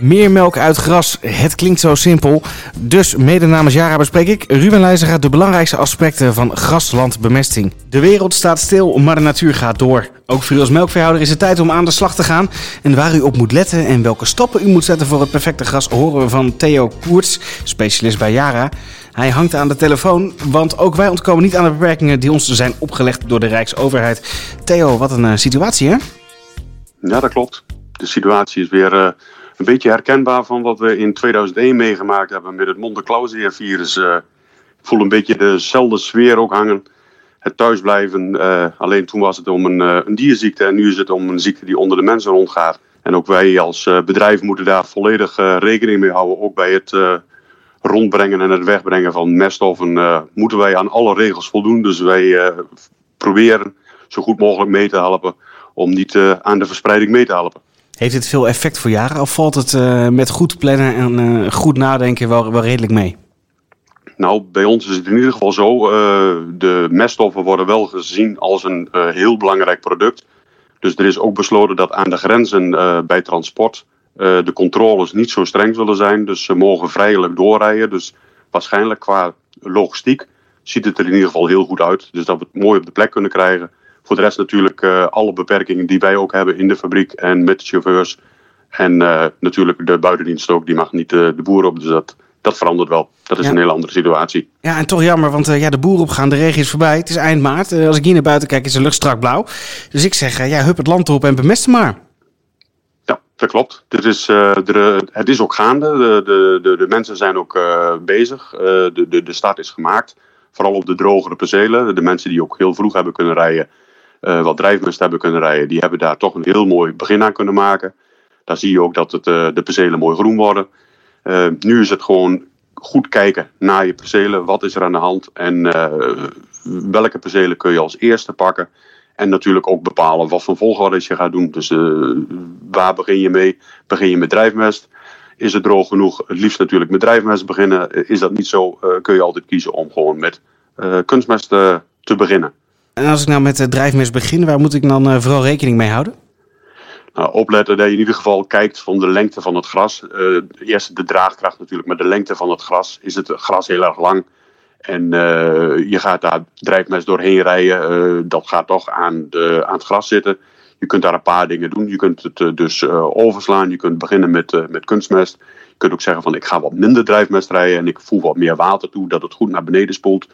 Meer melk uit gras, het klinkt zo simpel. Dus mede namens Jara bespreek ik, Ruben Leijzega, de belangrijkste aspecten van graslandbemesting. De wereld staat stil, maar de natuur gaat door. Ook voor u als melkveehouder is het tijd om aan de slag te gaan. En waar u op moet letten en welke stappen u moet zetten voor het perfecte gras... horen we van Theo Koerts, specialist bij Jara. Hij hangt aan de telefoon, want ook wij ontkomen niet aan de beperkingen... die ons zijn opgelegd door de Rijksoverheid. Theo, wat een uh, situatie hè? Ja, dat klopt. De situatie is weer... Uh een beetje herkenbaar van wat we in 2001 meegemaakt hebben met het Monte-Clausier-virus. Uh, ik voel een beetje dezelfde sfeer ook hangen. Het thuisblijven. Uh, alleen toen was het om een, uh, een, dierziekte en nu is het om een ziekte die onder de mensen rondgaat. En ook wij als bedrijf moeten daar volledig rekening mee houden. Ook bij het rondbrengen en het wegbrengen van meststoffen moeten wij aan alle regels voldoen. Dus wij proberen zo goed mogelijk mee te helpen om niet aan de verspreiding mee te helpen. Heeft dit veel effect voor jaren of valt het uh, met goed plannen en uh, goed nadenken wel, redelijk mee? Nou, bij ons is het in ieder geval zo. Uh, de meststoffen worden wel gezien als een heel belangrijk product. Dus er is ook besloten dat aan de grenzen bij transport de controles niet zo streng zullen zijn. Dus ze mogen vrijelijk doorrijden. Dus waarschijnlijk qua logistiek ziet het er in ieder geval heel goed uit. Dus dat we het mooi op de plek kunnen krijgen. Voor de rest natuurlijk uh, alle beperkingen die wij ook hebben in de fabriek en met de chauffeurs. En uh, natuurlijk de buitendienst ook, die mag niet uh, de boer op. Dus dat, dat verandert wel. Dat is ja. een hele andere situatie. Ja, en toch jammer, want ja, de boeren opgaan, de regen is voorbij. Het is eind maart. als ik hier naar buiten kijk, is de lucht strak blauw. Dus ik zeg, ja, hup het land erop en bemest maar. Ja, dat klopt. Dit is, de, het is ook gaande. De, de, de, de mensen zijn ook bezig. de, de, de start is gemaakt. Vooral op de drogere percelen. De mensen die ook heel vroeg hebben kunnen rijden uh, wat drijfmest hebben kunnen rijden, die hebben daar toch een heel mooi begin aan kunnen maken. Daar zie je ook dat het, uh, de percelen mooi groen worden. Uh, nu is het gewoon goed kijken naar je percelen. Wat is er aan de hand en welke percelen kun je als eerste pakken. En natuurlijk ook bepalen wat voor volgorde je gaat doen. Dus waar begin je mee? Begin je met drijfmest? Is het droog genoeg? Het liefst natuurlijk met drijfmest beginnen. Is dat niet zo, kun je altijd kiezen om gewoon met kunstmest te beginnen. En als ik nou met de drijfmest begin, waar moet ik dan uh, vooral rekening mee houden? Nou, opletten dat je in ieder geval kijkt van de lengte van het gras. Uh, eerst de draagkracht natuurlijk, maar de lengte van het gras. Is het gras heel erg lang en uh, je gaat daar drijfmest doorheen rijden, dat gaat toch aan, de, aan het gras zitten. Je kunt daar een paar dingen doen. Je kunt het dus overslaan. Je kunt beginnen met, met kunstmest. Je kunt ook zeggen van ik ga wat minder drijfmest rijden en ik voel wat meer water toe, dat het goed naar beneden spoelt.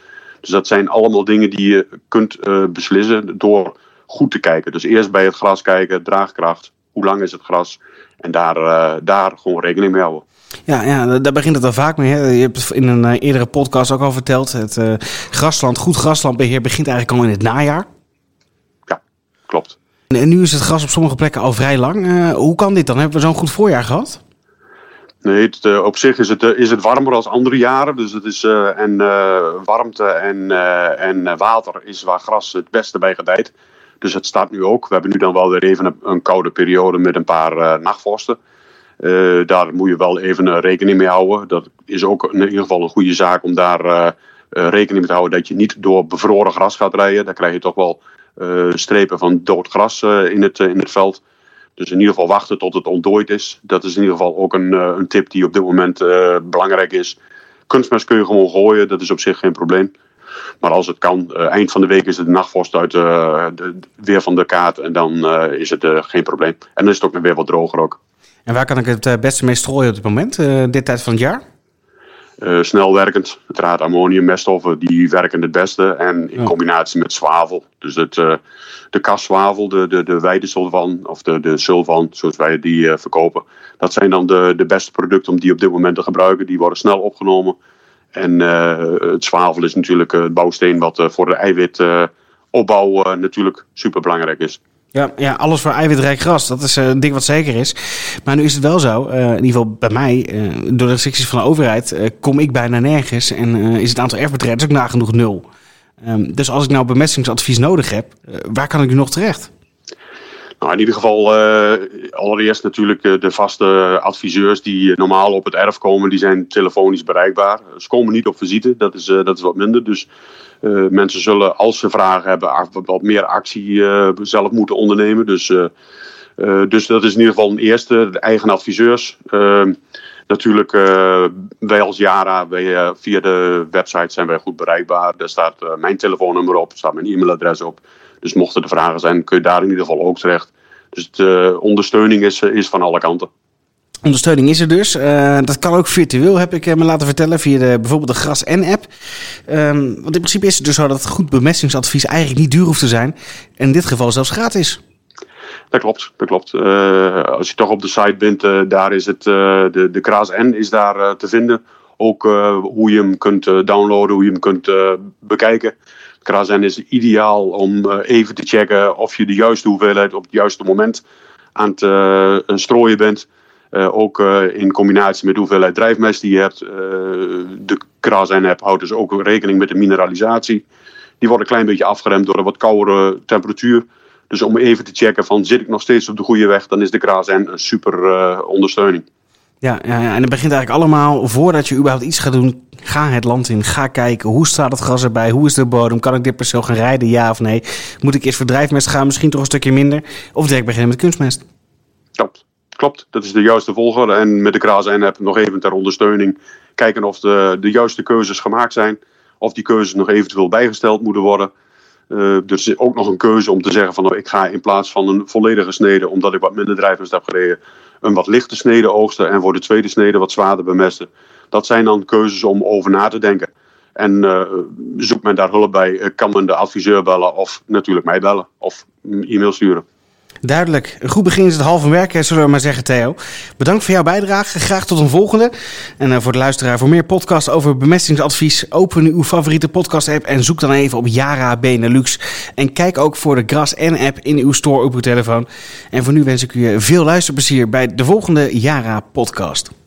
Dus dat zijn allemaal dingen die je kunt uh, beslissen door goed te kijken. Dus eerst bij het gras kijken, draagkracht, hoe lang is het gras en daar, uh, daar gewoon rekening mee houden. Ja, ja, daar begint het al vaak mee. Hè? Je hebt het in een uh, eerdere podcast ook al verteld. Het uh, grasland, goed graslandbeheer begint eigenlijk al in het najaar. Ja, klopt. En, en nu is het gras op sommige plekken al vrij lang. hoe kan dit dan? Hebben we zo'n goed voorjaar gehad? Nee, het, uh, op zich is het, uh, is het warmer als andere jaren. Dus het is, uh, en warmte en, en water is waar gras het beste bij gedijt. Dus het staat nu ook. We hebben nu dan wel weer even een, een koude periode met een paar nachtvorsten. daar moet je wel even rekening mee houden. Dat is ook in ieder geval een goede zaak om daar rekening mee te houden dat je niet door bevroren gras gaat rijden. Daar krijg je toch wel strepen van dood gras in, het, in het veld. Dus in ieder geval wachten tot het ontdooid is. Dat is in ieder geval ook een, uh, een tip die op dit moment uh, belangrijk is. Kunstmest kun je gewoon gooien, dat is op zich geen probleem. Maar als het kan, uh, eind van de week is het de nachtvorst uit weer van de kaart. En dan is het geen probleem. En dan is het ook weer wat droger ook. En waar kan ik het beste mee strooien op dit moment, dit tijd van het jaar? Uh, snel werkend. Uiteraard ammoniummeststoffen die werken het beste. En in combinatie met zwavel. Dus het, uh, de kaszwavel, de, de, de weidesulfan of de, de sulfan, zoals wij die uh, verkopen. Dat zijn dan de, de beste producten om die op dit moment te gebruiken. Die worden snel opgenomen. En het zwavel is natuurlijk het bouwsteen wat voor de eiwitopbouw natuurlijk super belangrijk is. Ja, ja, alles voor eiwitrijk gras. Dat is uh, een ding wat zeker is. Maar nu is het wel zo, uh, in ieder geval bij mij, uh, door de restricties van de overheid, kom ik bijna nergens. En is het aantal erfbedrijven ook nagenoeg nul. Um, dus als ik nou bemestingsadvies nodig heb, waar kan ik nu nog terecht? Nou, in ieder geval allereerst natuurlijk de vaste adviseurs die normaal op het erf komen, die zijn telefonisch bereikbaar. Ze komen niet op visite, dat is, dat is wat minder. Dus mensen zullen, als ze vragen hebben, wat meer actie zelf moeten ondernemen. Dus dus dat is in ieder geval een eerste, de eigen adviseurs. Ehm, natuurlijk, wij als Jara, wij, via de website zijn wij goed bereikbaar. Daar staat mijn telefoonnummer op, staat mijn e-mailadres op. Dus mochten er vragen zijn, kun je daar in ieder geval ook terecht. Dus de ondersteuning is, is van alle kanten. Ondersteuning is er dus. Uh, dat kan ook virtueel, heb ik me laten vertellen, via de, bijvoorbeeld de Gras N-app. Um, want in principe is het dus zo dat goed bemestingsadvies eigenlijk niet duur hoeft te zijn. En in dit geval zelfs gratis. Dat klopt, dat klopt. Uh, als je toch op de site bent, uh, daar is het, de, de Gras N is daar te vinden. Ook hoe je hem kunt downloaden, hoe je hem kunt bekijken. Gras N is ideaal om even te checken of je de juiste hoeveelheid op het juiste moment aan het strooien bent. Uh, ook in combinatie met de hoeveelheid drijfmest die je hebt. De KRAS-app houdt dus ook rekening met de mineralisatie. Die wordt een klein beetje afgeremd door een wat koudere temperatuur. Dus om even te checken van zit ik nog steeds op de goede weg, dan is de KRAS-N een super ondersteuning. Ja, en het begint eigenlijk allemaal voordat je überhaupt iets gaat doen. Ga het land in, ga kijken hoe staat het gras erbij, hoe is de bodem, kan ik dit persoon gaan rijden, ja of nee? Moet ik eerst voor drijfmest gaan, misschien toch een stukje minder? Of direct beginnen met kunstmest? Klopt. Klopt, dat is de juiste volgorde. En met de Kraas heb nog even ter ondersteuning kijken of de, de juiste keuzes gemaakt zijn. Of die keuzes nog eventueel bijgesteld moeten worden. Dus ook nog een keuze om te zeggen van nou, ik ga in plaats van een volledige snede, omdat ik wat minder drijfmest heb gereden, een wat lichte snede oogsten en voor de tweede snede wat zwaarder bemesten. Dat zijn dan keuzes om over na te denken. En uh, zoekt men daar hulp bij, eh, kan men de adviseur bellen of natuurlijk mij bellen of e-mail sturen. Duidelijk. Een goed begin is het halve werk, zullen we maar zeggen, Theo. Bedankt voor jouw bijdrage. Graag tot een volgende. En uh, voor de luisteraar, voor meer podcasts over bemestingsadvies, open uw favoriete podcast-app en zoek dan even op Yara Benelux. En kijk ook voor de Gras N-app in uw store op uw telefoon. En voor nu wens ik u veel luisterplezier bij de volgende Yara podcast.